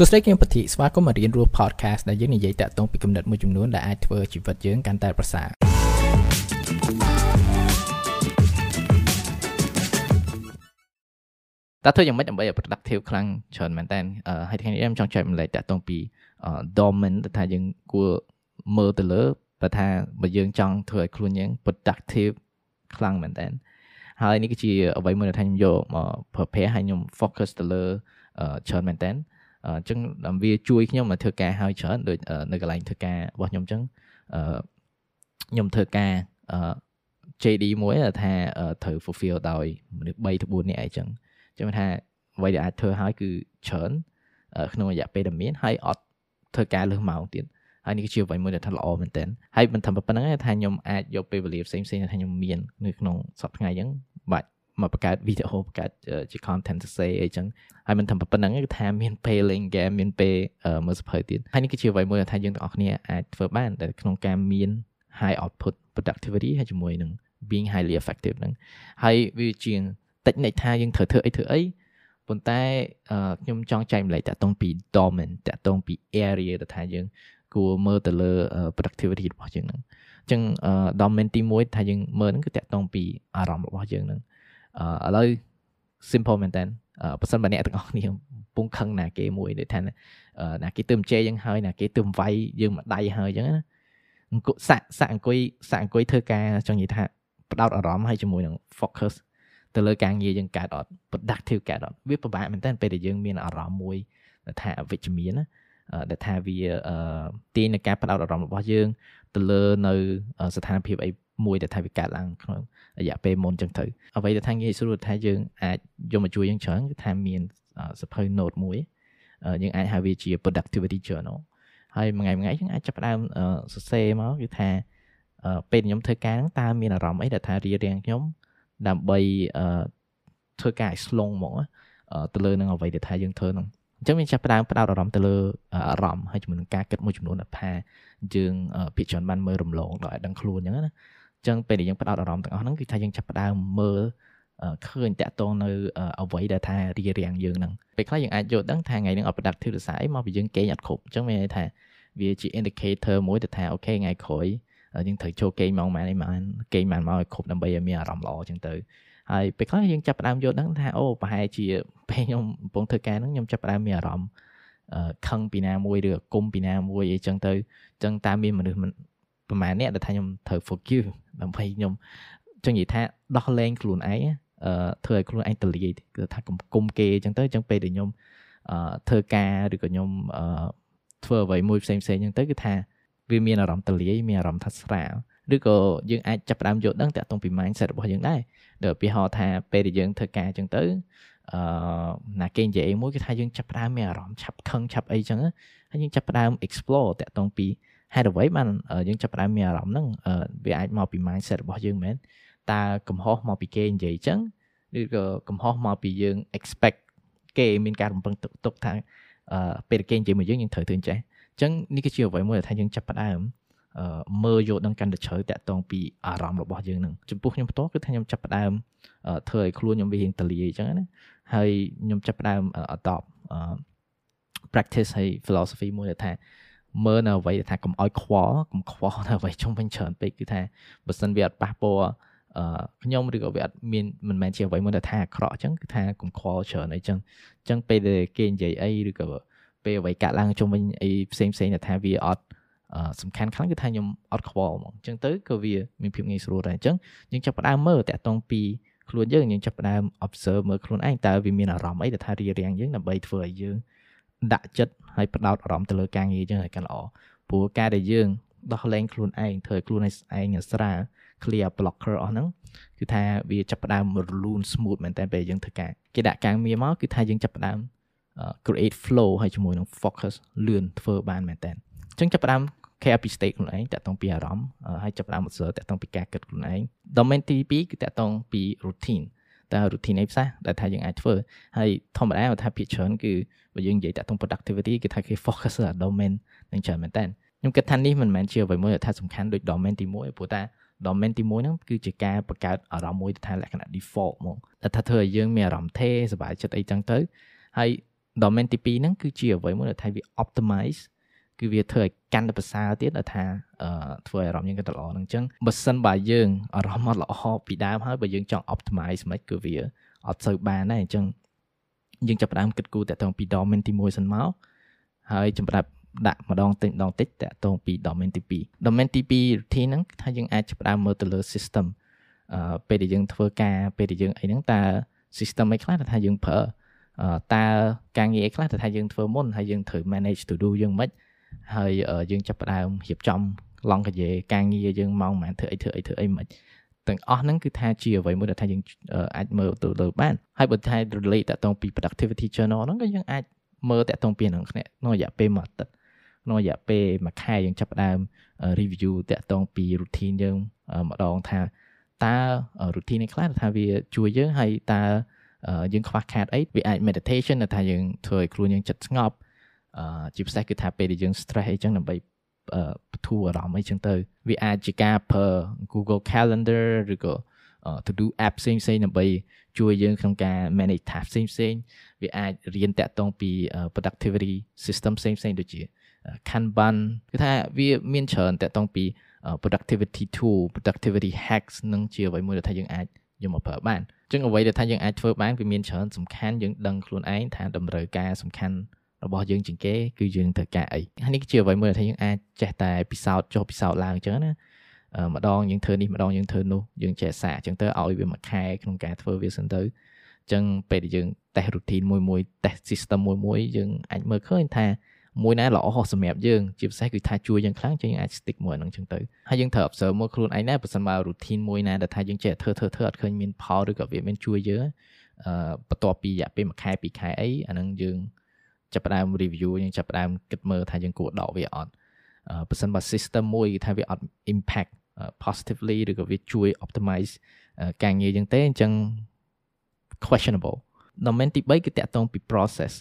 សួស្តីគឹមពធីស្វាគមន៍មករៀនរស់ podcast ដែលយើងនិយាយតាក់ទងពីគំនិតមួយចំនួនដែលអាចធ្វើជីវិតយើងកាន់តែប្រសើរតើធ្វើយ៉ាងម៉េចដើម្បីឲ្យ productive ខ្លាំងច្រើនមែនតើហើយថ្ងៃនេះខ្ញុំចង់ចែកម្លែកតាក់ទងពី domain ទៅថាយើងគួរមើលទៅលើបើថាបើយើងចង់ធ្វើឲ្យខ្លួនយើង productive ខ្លាំងមែនតើហើយនេះគឺជាអ្វីមួយដែលថាខ្ញុំយកមក prepare ហើយខ្ញុំ focus ទៅលើច្រើនមែនតើ អញ្ចឹងវាជួយខ្ញុំមកធ្វើការហើយច្រើនដូចនៅកន្លែងធ្វើការរបស់ខ្ញុំអញ្ចឹងខ្ញុំធ្វើការ JD មួយថាត្រូវ fulfill ដោយមនុស្ស3ទៅ4នាក់អីចឹងចឹងថាអ្វីដែលអាចធ្វើហើយគឺច្រើនក្នុងរយៈពេលដែលមានហើយអត់ធ្វើការលើសម៉ោងទៀតហើយនេះគឺជាអ្វីមួយដែលថាល្អមែនទែនហើយមិនថាប៉ុណ្្នឹងទេថាខ្ញុំអាចយកពេលវេលាផ្សេងផ្សេងថាខ្ញុំមាននៅក្នុងសប្តាហ៍ថ្ងៃអញ្ចឹងបាច់ មកបង្កើតវីដេអូបង្កើតជា content សរសេរអីចឹងហើយមិនថាប៉ុណ្្នឹងគឺថាមានពេលលេង game មានពេលមើលសភៅទៀតហើយនេះគឺជាអ្វីមួយដែលថាយើងទាំងអស់គ្នាអាចធ្វើបានតែក្នុងការមាន high output productivity ហើយជាមួយនឹង being highly effective ហ្នឹងហើយវាជាងតិចនិចថាយើងត្រូវធ្វើអីធ្វើអីប៉ុន្តែខ្ញុំចង់ចែកម្លែកតាក់ទងពី domain តាក់ទងពី area ដែលថាយើងគួរមើលទៅលើ productivity របស់យើងហ្នឹងអញ្ចឹង domain ទី1ថាយើងមើលហ្នឹងគឺតាក់ទងពីអារម្មណ៍របស់យើងហ្នឹង ឥឡូវ simple មែនតើបើសិនបើអ្នកទាំងអស់គ្នាពងខឹងណាគេមួយដូចថាណាគេទើបជេរយើងហើយណាគេទើបវាយយើងមួយដៃហើយអញ្ចឹងណាអង្គសាក់សាក់អង្គុយសាក់អង្គុយធ្វើការចង់និយាយថាផ្ដោតអារម្មណ៍ហើយជាមួយនឹង focus ទៅលើការងារយើងកើតអត់ productive កើតអត់វាពិបាកមែនតើពេលដែលយើងមានអារម្មណ៍មួយថាអវិជ្ជមានណាដែលថាវាទាញនៅការផ្ដោតអារម្មណ៍របស់យើង ទៅលើនៅស្ថានភាពអី មួយដែលថាវាកើតឡើងក្នុងរយៈពេលមុនចឹងទៅអ្វីដែលថាងាយស្រួលថាយើងអាចយកមកជួយយើងច្រើនគឺថាមានសភៅ note មួយយើងអាចហៅវាជា productivity journal ហើយមួយថ្ងៃមួយថ្ងៃយើងអាចចាប់ផ្ដើមសរសេរមកគឺថាពេលខ្ញុំធ្វើការហ្នឹងតើមានអារម្មណ៍អីដែលថារៀបរៀងខ្ញុំដើម្បីធ្វើការឲ្យស្លងមកទៅលើនឹងអ្វីដែលថាយើងធ្វើហ្នឹងអញ្ចឹងមានចាប់ផ្ដើមផ្ដោតអារម្មណ៍ទៅលើអារម្មណ៍ហើយជាមួយនឹងការគិតមួយចំនួនដែលថាយើងភាគច្រើនបានមើលរំលងដល់ឲ្យដឹងខ្លួនអញ្ចឹងណា ចឹងពេលដែលយើងផ្ដោតអារម្មណ៍ទាំងអស់ហ្នឹងគឺថាយើងចាប់ផ្ដើមមើលឃើញតាក់ទងនៅអ្វីដែលថារៀបរៀងយើងហ្នឹងពេលខ្លះយើងអាចយល់ដឹងថាថ្ងៃហ្នឹងអត់ productive ដោយសារអីមកពីយើងគេងអត់គ្រប់អញ្ចឹងមានន័យថាវាជា indicator មួយទៅថាអូខេថ្ងៃក្រោយយើងត្រូវចូលគេងម៉ោងម៉ានអីម៉ានគេងម៉ានមកឲ្យគ្រប់ដើម្បីឲ្យមានអារម្មណ៍ល្អអញ្ចឹងទៅហើយពេលខ្លះយើងចាប់ផ្ដើមយល់ដឹងថាអូប្រហែលជាពេលខ្ញុំកំពុងធ្វើការហ្នឹងខ្ញុំចាប់ផ្ដើមមានអារម្មណ៍ខឹងពីណាមួយឬគុំពីណាមួយអីចឹងទៅចឹងតាមមានមនុស្ស ប្រហែលអ្នកដែលថាខ្ញុំត្រូវ forgive ដើម្បីខ្ញុំចឹងនិយាយថាដោះលែងខ្លួនឯងអឺធ្វើឲ្យខ្លួនឯងតលាយគឺថាគុំគេអញ្ចឹងទៅអញ្ចឹងពេលដែលខ្ញុំអឺធ្វើការឬក៏ខ្ញុំអឺធ្វើអ្វីមួយផ្សេងផ្សេងអញ្ចឹងទៅគឺថាវាមានអារម្មណ៍តលាយមានអារម្មណ៍ថាស្រាលឬក៏យើងអាចចាប់ផ្ដើមយល់ដឹងតាក់ទងពី mindset របស់យើងដែរដូចឧទាហរណ៍ថាពេលដែលយើងធ្វើការអញ្ចឹងទៅអឺណាគេនិយាយមួយគឺថាយើងចាប់ផ្ដើមមានអារម្មណ៍ឆាប់ខឹងឆាប់អីចឹងហើយយើងចាប់ផ្ដើម explore តាក់ទងពី ហេតុអ្វីបានយើងចាប់ផ្ដើមមានអារម្មណ៍ហ្នឹងវាអាចមកពី mindset របស់យើងមែនតើកំហុសមកពីគេនិយាយចឹងឬក៏កំហុសមកពីយើង expect គេមានការរំពឹងទុកថាពេលគេនិយាយមកយើងយើងត្រូវធ្វើអញ្ចេះអញ្ចឹងនេះគឺជាអ្វីមួយដែលថាយើងចាប់ផ្ដើមមើលយកនឹងកាន់តែជ្រៅតាក់ទងពីអារម្មណ៍របស់យើងនឹងចំពោះខ្ញុំផ្ទាល់គឺថាខ្ញុំចាប់ផ្ដើមធ្វើឲ្យខ្លួនខ្ញុំវារៀងតលាយអញ្ចឹងណាហើយខ្ញុំចាប់ផ្ដើម adopt practice ហើយ philosophy មួយដែលថា មើលនៅអ្វីថាកុំឲ្យខ្វល់កុំខ្វល់នៅអ្វីជុំវិញច្រើនពេកគឺថាបើសិនវាអត់ប៉ះពាល់អឺខ្ញុំឬក៏វាអត់មានមិនមែនជាអ្វីមួយដែលថាអាក្រក់អញ្ចឹងគឺថាកុំខ្វល់ច្រើនអីចឹងអញ្ចឹងពេលដែលគេនិយាយអីឬក៏ពេលអ្វីកាត់ឡើងជុំវិញអីផ្សេងផ្សេងដែលថាវាអត់សំខាន់ខ្លាំងគឺថាខ្ញុំអត់ខ្វល់ហ្មងអញ្ចឹងទៅក៏វាមានភាពងាយស្រួលដែរអញ្ចឹងយើងចាប់ផ្ដើមមើលតាក់ទងពីខ្លួនយើងយើងចាប់ផ្ដើម observe មើលខ្លួនឯងតើវាមានអារម្មណ៍អីដែលថារៀបរៀងយើងដើម្បីធ្វើឲ្យយើង ដាក់ចិត្តហើយផ្ដោតអារម្មណ៍ទៅលើការងារយើងឲ្យកាន់ល្អព្រោះការដែលយើងដោះលែងខ្លួនឯងធ្វើឲ្យខ្លួនឯងស្រាល clear blocker អស់ហ្នឹងគឺថាវាចាប់ផ្ដើមរលូន smooth មែនតើពេលយើងធ្វើការគេដាក់ការងារមកគឺថាយើងចាប់ផ្ដើម create flow ហើយជាមួយនឹង focus លឿនធ្វើបានមែនតើអញ្ចឹងចាប់ផ្ដើម care ពី state ខ្លួនឯងតាក់ទងពីអារម្មណ៍ហើយចាប់ផ្ដើម observe តាក់ទងពីការគិតខ្លួនឯង domain ទី2គឺតាក់ទងពី routine តើ routine អីផ្សេងដែលថាយើងអាចធ្វើហើយធម្មតាបើថាភាគច្រើនគឺបើយើងនិយាយតាក់ទង productivity គឺថាគេ focus លើ domain នឹងច្រើនមែនតើខ្ញុំគិតថានេះមិនមែនជាអ្វីមួយដែលថាសំខាន់ដូច domain ទី1ព្រោះតា domain ទី1ហ្នឹងគឺជាការបង្កើតអារម្មណ៍មួយថាលក្ខណៈ default ហ្មងតែថាធ្វើឲ្យយើងមានអារម្មណ៍ថេសប្បាយចិត្តអីចឹងទៅហើយ domain ទី2ហ្នឹងគឺជាអ្វីមួយដែលថាវា optimize គឺវាធ្វើឲ្យកាន់តែប្រសើរទៀតដល់ថាអឺធ្វើឲ្យអារម្មណ៍យើងកាន់តែល្អហ្នឹងអញ្ចឹងបើសិនបើយើងអារម្មណ៍មកល្អពីដើមហើយបើយើងចង់ optimize មិនគឺវាអត់សូវបានដែរអញ្ចឹងយើងចាប់ផ្ដើមគិតគូរតាក់ទងពី domain ទី1សិនមកហើយចម្រាប់ដាក់ម្ដងតិចម្ដងតិចតាក់ទងពី domain ទី2 domain ទី2 routine ហ្នឹងថាយើងអាចចាប់ផ្ដើមមើលទៅលើ system អឺពេលដែលយើងធ្វើការពេលដែលយើងអីហ្នឹងតើ system អីខ្លះថាយើងប្រើតើការងារអីខ្លះថាយើងធ្វើមុនហើយយើងត្រូវ manage to do យើងមិន ហើយយើងចាប់ផ្ដើមរៀបចំឡងកាយការងារយើងម៉ោងប៉ុន្មានធ្វើអីធ្វើអីធ្វើអីមិនទាំងអស់ហ្នឹងគឺថាជាអ្វីមួយដែលថាយើងអាចមើលទៅលើបានហើយបើថា relate តទៅពី productivity journal ហ្នឹងក៏យើងអាចមើលតទៅពីហ្នឹងគ្នាក្នុងរយៈពេលមួយអាទិត្យក្នុងរយៈពេលមួយខែយើងចាប់ផ្ដើម review តទៅពី routine យើងម្ដងថាតើ routine នេះខ្លះថាវាជួយយើងហើយតើយើងខ្វះខាតអីវាអាច meditation ថាយើងធ្វើឲ្យខ្លួនយើងចិត្តស្ងប់ ជាពិសេសគឺថាពេលដែលយើង stress អីចឹងដើម្បីបធូរអារម្មណ៍អីចឹងទៅវាអាចជាការប្រើ Google Calendar ឬក៏ to do app ផ្សេងផ្សេងដើម្បីជួយយើងក្នុងការ manage task ផ្សេងផ្សេងវាអាចរៀនតាក់ទងពី productivity system ផ្សេងផ្សេងដូចជា Kanban គឺថាវាមានច្រើនតាក់ទងពី productivity tool productivity hacks នឹងជាអ្វីមួយដែលថាយើងអាចយកមកប្រើបានអញ្ចឹងអ្វីដែលថាយើងអាចធ្វើបានវាមានច្រើនសំខាន់យើងដឹងខ្លួនឯងថាតម្រូវការសំខាន់ របស់យើងជាងគេគឺយើងត្រូវការអីហើយនេះជាអ្វីមួយដែលថាយើងអាចចេះតែពិសោធន៍ចុះពិសោធន៍ឡើងអញ្ចឹងណាម្ដងយើងធ្វើនេះម្ដងយើងធ្វើនោះយើងចេះសាកអញ្ចឹងទៅឲ្យវាមួយខែក្នុងការធ្វើវាសិនទៅអញ្ចឹងពេលដែលយើងតេស្ត routine មួយមួយតេស្ត system មួយមួយយើងអាចមើលឃើញថាមួយណាល្អសម្រាប់យើងជាពិសេសគឺថាជួយយើងខ្លាំងចឹងយើងអាច stick មួយហ្នឹងចឹងទៅហើយយើងត្រូវ observe មើលខ្លួនឯងដែរបើសិនបើ routine មួយណាដែលថាយើងចេះធ្វើធ្វើធ្វើអត់ឃើញមានផលឬក៏វាមានជួយយើងអឺបន្ទាប់ពីរយៈពេល1ខែ2ខែអីអាហ្នឹងយើង ចាប់ផ្ដើម review យើងចាប់ផ្ដើមគិតមើលថាយើងគួរដកវាអត់បើសិនបើ system មួយថាវាអត់ impact positively ឬក៏វាជួយ optimize ការងារយើងទេអញ្ចឹង questionable domain ទី3គឺតាក់ទងពី process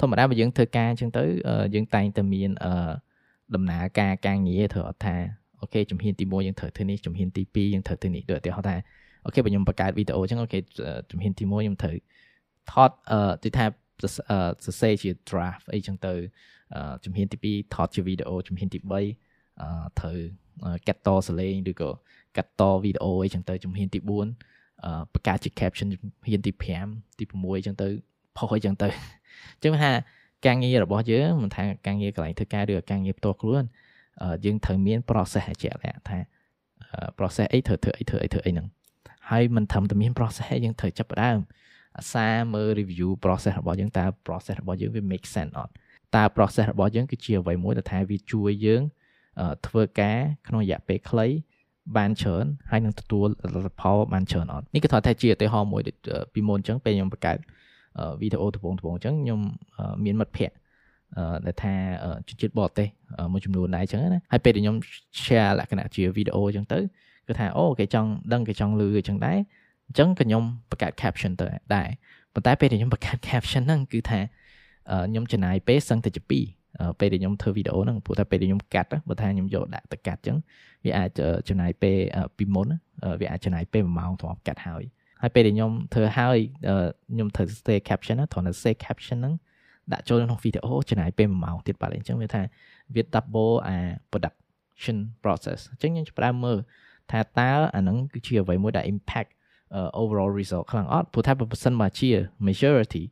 ធម្មតាបើយើងធ្វើការអញ្ចឹងទៅយើងតែងតែមានដំណើរការការងារធ្វើអត់ថា okay ជំហានទី1យើងត្រូវធ្វើនេះជំហានទី2យើងត្រូវធ្វើនេះដូចឧទាហរណ៍ថា okay បើខ្ញុំបង្កើតវីដេអូអញ្ចឹង okay ជំហានទី1ខ្ញុំត្រូវថតអឺទីថា សរសេរជា draft អីចឹងទៅជំហានទី2ថតជាវីដេអូជំហានទី3ត្រូវកាត់តសលេងឬក៏កាត់តវីដេអូអីចឹងទៅជំហានទី4បង្កើតជា caption ជំហានទី5ទី6អញ្ចឹងទៅផុសអីចឹងទៅអញ្ចឹងថាការងាររបស់យើងមិនថាការងារកន្លែងធ្វើការឬការងារផ្ទាល់ខ្លួនយើងត្រូវមាន process ឲ្យជាក់លាក់ថា process អីត្រូវធ្វើអីធ្វើអីធ្វើអីហ្នឹងហើយមិនត្រឹមតែមាន process យើងត្រូវចាប់ផ្ដើម អាសាមើល review process របស់យើងតើ process របស់យើងវា make sense អត់តើ process របស់យើងគឺជាអ្វីមួយដែលថាវាជួយយើងធ្វើការក្នុងរយៈពេលខ្លីបានច្រើនហើយនឹងទទួលលទ្ធផលបានច្រើនអត់នេះគឺថាថាជាឧទាហរណ៍មួយពីមុនអញ្ចឹងពេលខ្ញុំបង្កើតវីដេអូដំបូងដំបូងអញ្ចឹងខ្ញុំមានមិត្តភ័ក្តិដែលថាជនជាតិបរទេសមួយចំនួនដែរអញ្ចឹងណាហើយពេលដែលខ្ញុំ share លក្ខណៈជាវីដេអូអញ្ចឹងទៅគឺថាអូគេចង់ដឹងគេចង់លឺអញ្ចឹងដែរ អញ្ចឹងក៏ខ្ញុំបង្កើត caption ទៅដែរប៉ុន្តែពេលដែលខ្ញុំបង្កើត caption ហ្នឹងគឺថាខ្ញុំចំណាយពេលសឹងតែជា2ពេលដែលខ្ញុំធ្វើវីដេអូហ្នឹងព្រោះតែពេលដែលខ្ញុំកាត់បើថាខ្ញុំយកដាក់ទៅកាត់អញ្ចឹងវាអាចចំណាយពេលពីមុនវាអាចចំណាយពេល1ម៉ោងទ្រាប់កាត់ហើយហើយពេលដែលខ្ញុំធ្វើហើយខ្ញុំត្រូវ stay caption ណាត្រូវតែ stay caption ហ្នឹងដាក់ចូលក្នុងវីដេអូចំណាយពេល1ម៉ោងទៀតបាទអញ្ចឹងវាថាវា double អា production process អញ្ចឹងខ្ញុំចាប់ផ្ដើមមើលថាតើអាហ្នឹងគឺជាអ្វីមួយដែល impact overall result ខ្លាំងអត់ព្រោះថាបើសិនមកជា majority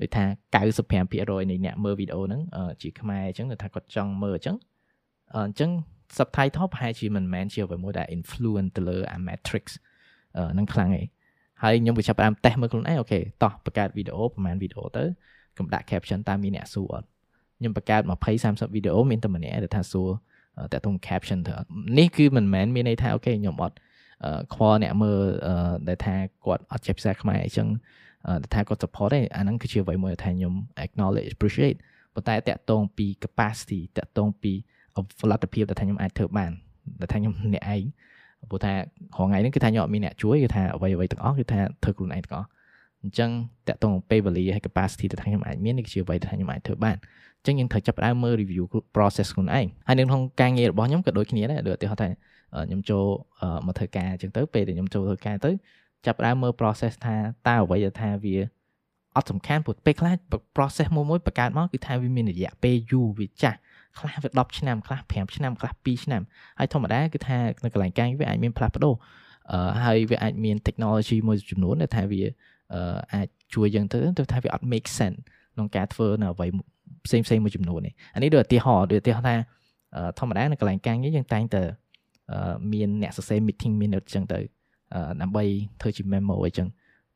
ដូចថា95%នៃអ្នកមើលវីដេអូហ្នឹងជាខ្មែរអញ្ចឹងគឺថាគាត់ចង់មើលអញ្ចឹងអញ្ចឹង subtitle ប្រហែលជាមិនមែនជាអ្វីមួយដែល influence ទៅលើអា matrix ហ្នឹងខ្លាំងឯងហើយខ្ញុំក៏ចាប់ផ្ដើមតេស្តមើលខ្លួនឯងអូខេតោះបង្កើតវីដេអូប្រហែលវីដេអូទៅកុំដាក់ caption តាមមានអ្នកសួរអត់ខ្ញុំបង្កើត20 30វីដេអូមានតែម្នាក់ដែលថាសួរតែតុង caption ទៅនេះគឺមិនមែនមានន័យថាអូខេខ្ញុំអត់ ខ្វល់អ្នកមើលដែលថាគាត់អត់ចេះភាសាខ្មែរអញ្ចឹងដែលថាគាត់ support ទេអាហ្នឹងគឺជាអ្វីមួយដែលថាខ្ញុំ acknowledge appreciate ប៉ុន្តែតកតងពី capacity តកតងពីផលិតភាពដែលថាខ្ញុំអាចធ្វើបានដែលថាខ្ញុំអ្នកឯងព្រោះថារងថ្ងៃនេះគឺថាខ្ញុំអត់មានអ្នកជួយគឺថាអ្វីអ្វីទាំងអស់គឺថាធ្វើខ្លួនឯងទាំងអស់អញ្ចឹងតកតងពេលវេលាហើយ capacity ដែលខ្ញុំអាចមាននេះគឺជាអ្វីដែលខ្ញុំអាចធ្វើបាន អញ្ចឹងយើងត្រូវចាប់ផ្ដើមមើល review process ខ្លួនឯងហើយនៅក្នុងការងាររបស់ខ្ញុំក៏ដូចគ្នាដែរដូចឧទាហរណ៍ថាខ្ញុំចូលមកធ្វើការអញ្ចឹងទៅពេលដែលខ្ញុំចូលធ្វើការទៅចាប់ផ្ដើមមើល process ថាតើអ្វីដែលថាវាអអត់សំខាន់ព្រោះពេលខ្លះ process មួយមួយបង្កើតមកគឺថាវាមានរយៈពេលយូរវាចាស់ខ្លះវា10ឆ្នាំខ្លះ5ឆ្នាំខ្លះ2ឆ្នាំហើយធម្មតាគឺថានៅកន្លែងការវាអាចមានផ្លាស់ប្ដូរអឺហើយវាអាចមាន technology មួយចំនួនដែលថាវាអាចជួយយើងទៅទៅថាវាអត់ make sense ក្នុងការធ្វើនៅអ្វី ផ្សេងផ្សេងមួយចំនួននេះអានេះដូចឧទាហរណ៍ដូចឧទាហរណ៍ថាធម្មតានៅកន្លែងការងារយើងតែងតែមានអ្នកសរសេរ meeting minute អញ្ចឹងទៅដើម្បីធ្វើជា memo អីចឹង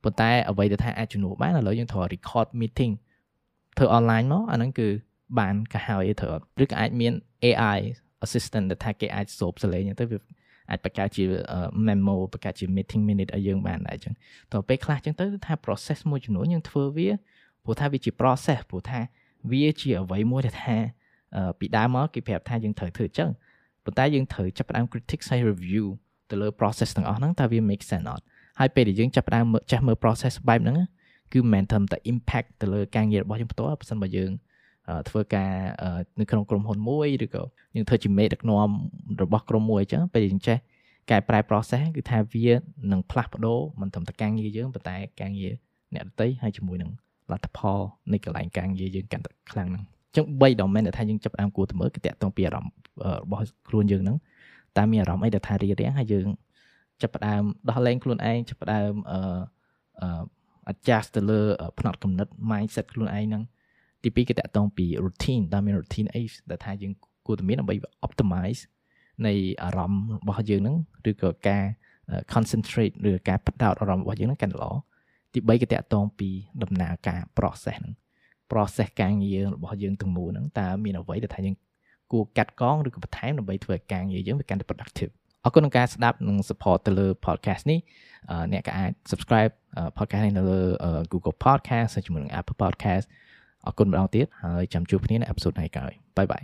ប៉ុន្តែអ្វីដែលថាអាចជំនួសបានឥឡូវយើងត្រូវ record meeting ធ្វើ online មកអាហ្នឹងគឺបានក៏ហើយត្រូវឬក៏អាចមាន AI assistant ដែលថាគេអាចសូបសលេងទៅវាអាចបង្កើតជា memo បង្កើតជា meeting minute ឲ្យយើងបានដែរអញ្ចឹងតទៅពេលខ្លះអញ្ចឹងទៅថា process មួយចំនួនយើងធ្វើវាព្រោះថាវាជា process ព្រោះថា វាជាអ្វីមួយដែលថាពីដើមមកគេប្រាប់ថាយើងត្រូវធ្វើអញ្ចឹងប៉ុន្តែយើងត្រូវចាប់ផ្ដើម critics ហើយ review ទៅលើ process ទាំងអស់ហ្នឹងតើវា make sense អត់ហើយពេលដែលយើងចាប់ផ្ដើមចេះមើល process បែបហ្នឹងគឺមិនមែនត្រឹមតែ impact ទៅលើការងាររបស់យើងផ្ទាល់បើមិនបើយើងធ្វើការនៅក្នុងក្រុមហ៊ុនមួយឬក៏យើងធ្វើជាមេដឹកនាំរបស់ក្រុមមួយអញ្ចឹងពេលយើងចេះកែប្រែ process គឺថាវានឹងផ្លាស់ប្ដូរមិនត្រឹមតែការងារយើងប៉ុន្តែការងារអ្នកដទៃហើយជាមួយនឹង លទ្ធផលនៃកន្លែងការងារយើងកាន់តែខ្លាំងហ្នឹងអញ្ចឹង3 domain ដែលថាយើងចាប់ផ្ដើមគួរទៅមើលគឺតកតងពីអារម្មណ៍របស់ខ្លួនយើងហ្នឹងតើមានអារម្មណ៍អីដែលថារៀបរៀងហើយយើងចាប់ផ្ដើមដោះលែងខ្លួនឯងចាប់ផ្ដើមអឺ adjust ទៅលើផ្នត់គំនិត mindset ខ្លួនឯងហ្នឹងទី2គឺតកតងពី routine តើមាន routine អីដែលថាយើងគួរតែមានដើម្បី optimize នៃអារម្មណ៍របស់យើងហ្នឹងឬក៏ការ concentrate ឬការផ្ដោតអារម្មណ៍របស់យើងហ្នឹងកាន់តែល្អ ទី3គឺតកតងពីដំណើរការ process ហ្នឹង process ការងាររបស់យើងទាំងមូលហ្នឹងតើមានអ្វីដែលថាយើងគួរកាត់កងឬក៏បន្ថែមដើម្បីធ្វើឲ្យការងារយើងវាកាន់តែ productive អរគុណក្នុងការស្ដាប់និង support ទៅលើ podcast នេះអ្នកក៏អាច subscribe podcast នេះនៅលើ Google Podcast ជាមួយនឹង Apple Podcast អរគុណម្ដងទៀតហើយចាំជួបគ្នានៅអេពីសូតថ្ងៃក្រោយបាយបាយ